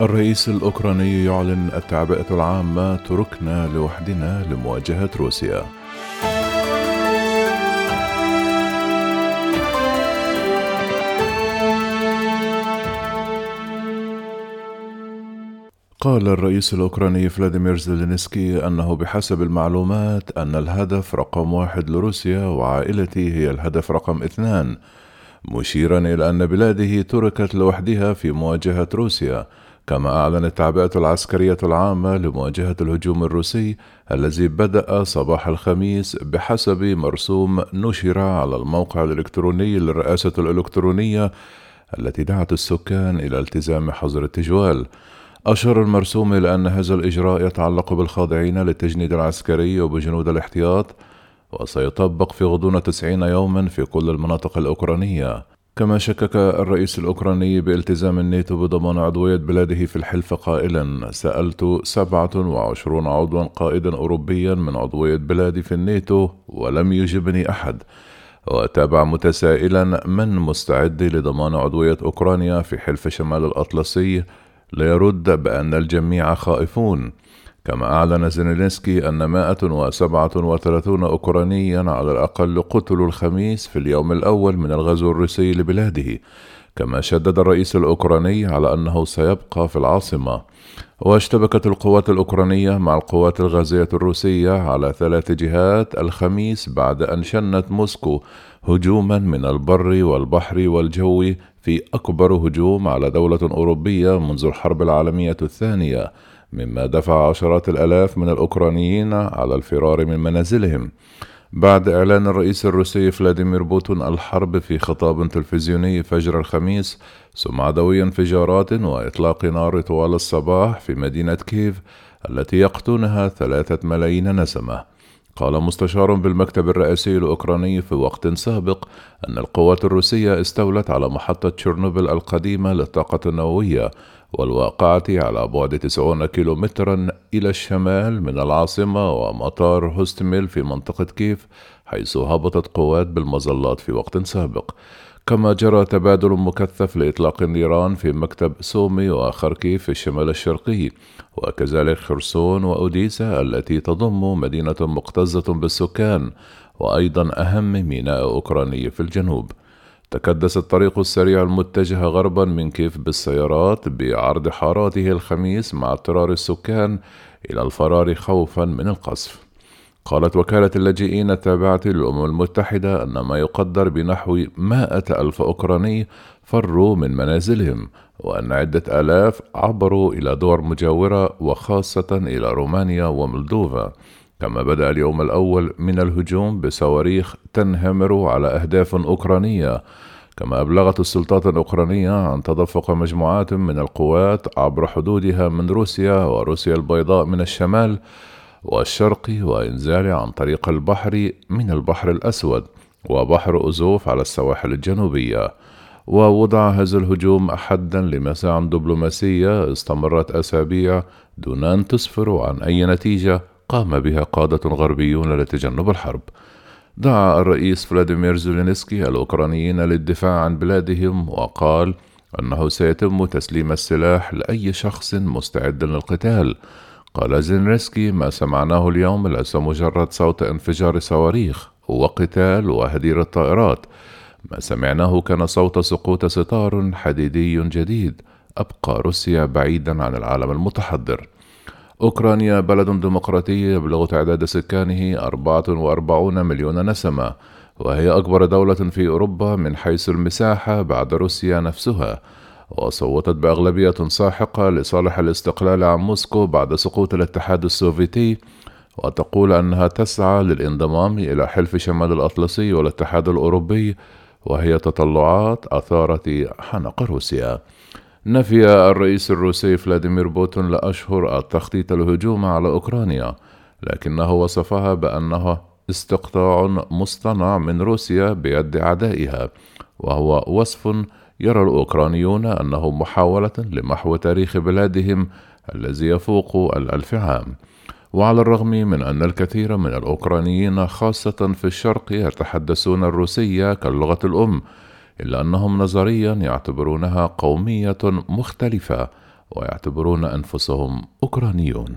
الرئيس الأوكراني يعلن التعبئة العامة تركنا لوحدنا لمواجهة روسيا. قال الرئيس الأوكراني فلاديمير زيلينسكي أنه بحسب المعلومات أن الهدف رقم واحد لروسيا وعائلتي هي الهدف رقم اثنان مشيرا إلى أن بلاده تركت لوحدها في مواجهة روسيا. كما أعلنت التعبئة العسكرية العامة لمواجهة الهجوم الروسي الذي بدأ صباح الخميس بحسب مرسوم نشر على الموقع الإلكتروني للرئاسة الإلكترونية التي دعت السكان إلى التزام حظر التجوال. أشار المرسوم إلى أن هذا الإجراء يتعلق بالخاضعين للتجنيد العسكري وبجنود الاحتياط وسيطبق في غضون تسعين يوما في كل المناطق الأوكرانية. كما شكك الرئيس الأوكراني بالتزام الناتو بضمان عضوية بلاده في الحلف قائلا. سألت سبعة وعشرون عضوا قائدا أوروبيا من عضوية بلادي في الناتو ولم يجبني أحد. وتابع متسائلا من مستعد لضمان عضوية أوكرانيا في حلف شمال الأطلسي. ليرد بأن الجميع خائفون. كما أعلن زينيلينسكي أن 137 أوكرانيا على الأقل قتلوا الخميس في اليوم الأول من الغزو الروسي لبلاده كما شدد الرئيس الأوكراني على أنه سيبقى في العاصمة. واشتبكت القوات الأوكرانية مع القوات الغازية الروسية على ثلاث جهات الخميس بعد أن شنت موسكو هجوما من البر والبحر والجو في أكبر هجوم على دولة أوروبية منذ الحرب العالمية الثانية. مما دفع عشرات الآلاف من الأوكرانيين على الفرار من منازلهم. بعد إعلان الرئيس الروسي فلاديمير بوتين الحرب في خطاب تلفزيوني فجر الخميس سمع دوي انفجارات وإطلاق نار طوال الصباح في مدينة كييف التي يقطنها ثلاثة ملايين نسمة. قال مستشار بالمكتب الرئاسي الأوكراني في وقت سابق أن القوات الروسية استولت على محطة تشيرنوبل القديمة للطاقة النووية والواقعة على بعد 90 كيلومترا إلى الشمال من العاصمة ومطار هوستميل في منطقة كيف حيث هبطت قوات بالمظلات في وقت سابق. كما جرى تبادل مكثف لإطلاق النيران في مكتب سومي وخركيف في الشمال الشرقي وكذلك خرسون وأوديسا التي تضم مدينة مكتظة بالسكان وأيضا أهم ميناء أوكراني في الجنوب. تكدس الطريق السريع المتجه غربا من كيف بالسيارات بعرض حاراته الخميس مع اضطرار السكان إلى الفرار خوفا من القصف. قالت وكالة اللاجئين التابعة للأمم المتحدة أن ما يقدر بنحو مائة ألف أوكراني فروا من منازلهم وأن عدة آلاف عبروا إلى دول مجاورة وخاصة إلى رومانيا ومولدوفا. كما بدأ اليوم الأول من الهجوم بصواريخ تنهمر على أهداف أوكرانية. كما أبلغت السلطات الأوكرانية عن تدفق مجموعات من القوات عبر حدودها من روسيا وروسيا البيضاء من الشمال والشرق وإنزال عن طريق البحر من البحر الأسود وبحر أزوف على السواحل الجنوبية. ووضع هذا الهجوم حدا لمساعٍ دبلوماسية استمرت أسابيع دون أن تسفر عن أي نتيجة. قام بها قادة غربيون لتجنب الحرب. دعا الرئيس فلاديمير زيلينسكي الأوكرانيين للدفاع عن بلادهم وقال أنه سيتم تسليم السلاح لأي شخص مستعد للقتال. قال زيلينسكي ما سمعناه اليوم ليس مجرد صوت انفجار صواريخ هو قتال وهدير الطائرات. ما سمعناه كان صوت سقوط ستار حديدي جديد أبقى روسيا بعيدا عن العالم المتحضر. أوكرانيا بلد ديمقراطي يبلغ تعداد سكانه 44 مليون نسمة وهي أكبر دولة في أوروبا من حيث المساحة بعد روسيا نفسها وصوتت بأغلبية ساحقة لصالح الاستقلال عن موسكو بعد سقوط الاتحاد السوفيتي وتقول أنها تسعى للانضمام إلى حلف شمال الأطلسي والاتحاد الأوروبي وهي تطلعات أثارت حنق روسيا. نفي الرئيس الروسي فلاديمير بوتون لأشهر التخطيط الهجوم على أوكرانيا لكنه وصفها بأنها استقطاع مصطنع من روسيا بيد أعدائها وهو وصف يرى الأوكرانيون أنه محاولة لمحو تاريخ بلادهم الذي يفوق الألف عام وعلى الرغم من أن الكثير من الأوكرانيين خاصة في الشرق يتحدثون الروسية كاللغة الأم إلا أنهم نظريا يعتبرونها قومية مختلفة ويعتبرون أنفسهم أوكرانيون.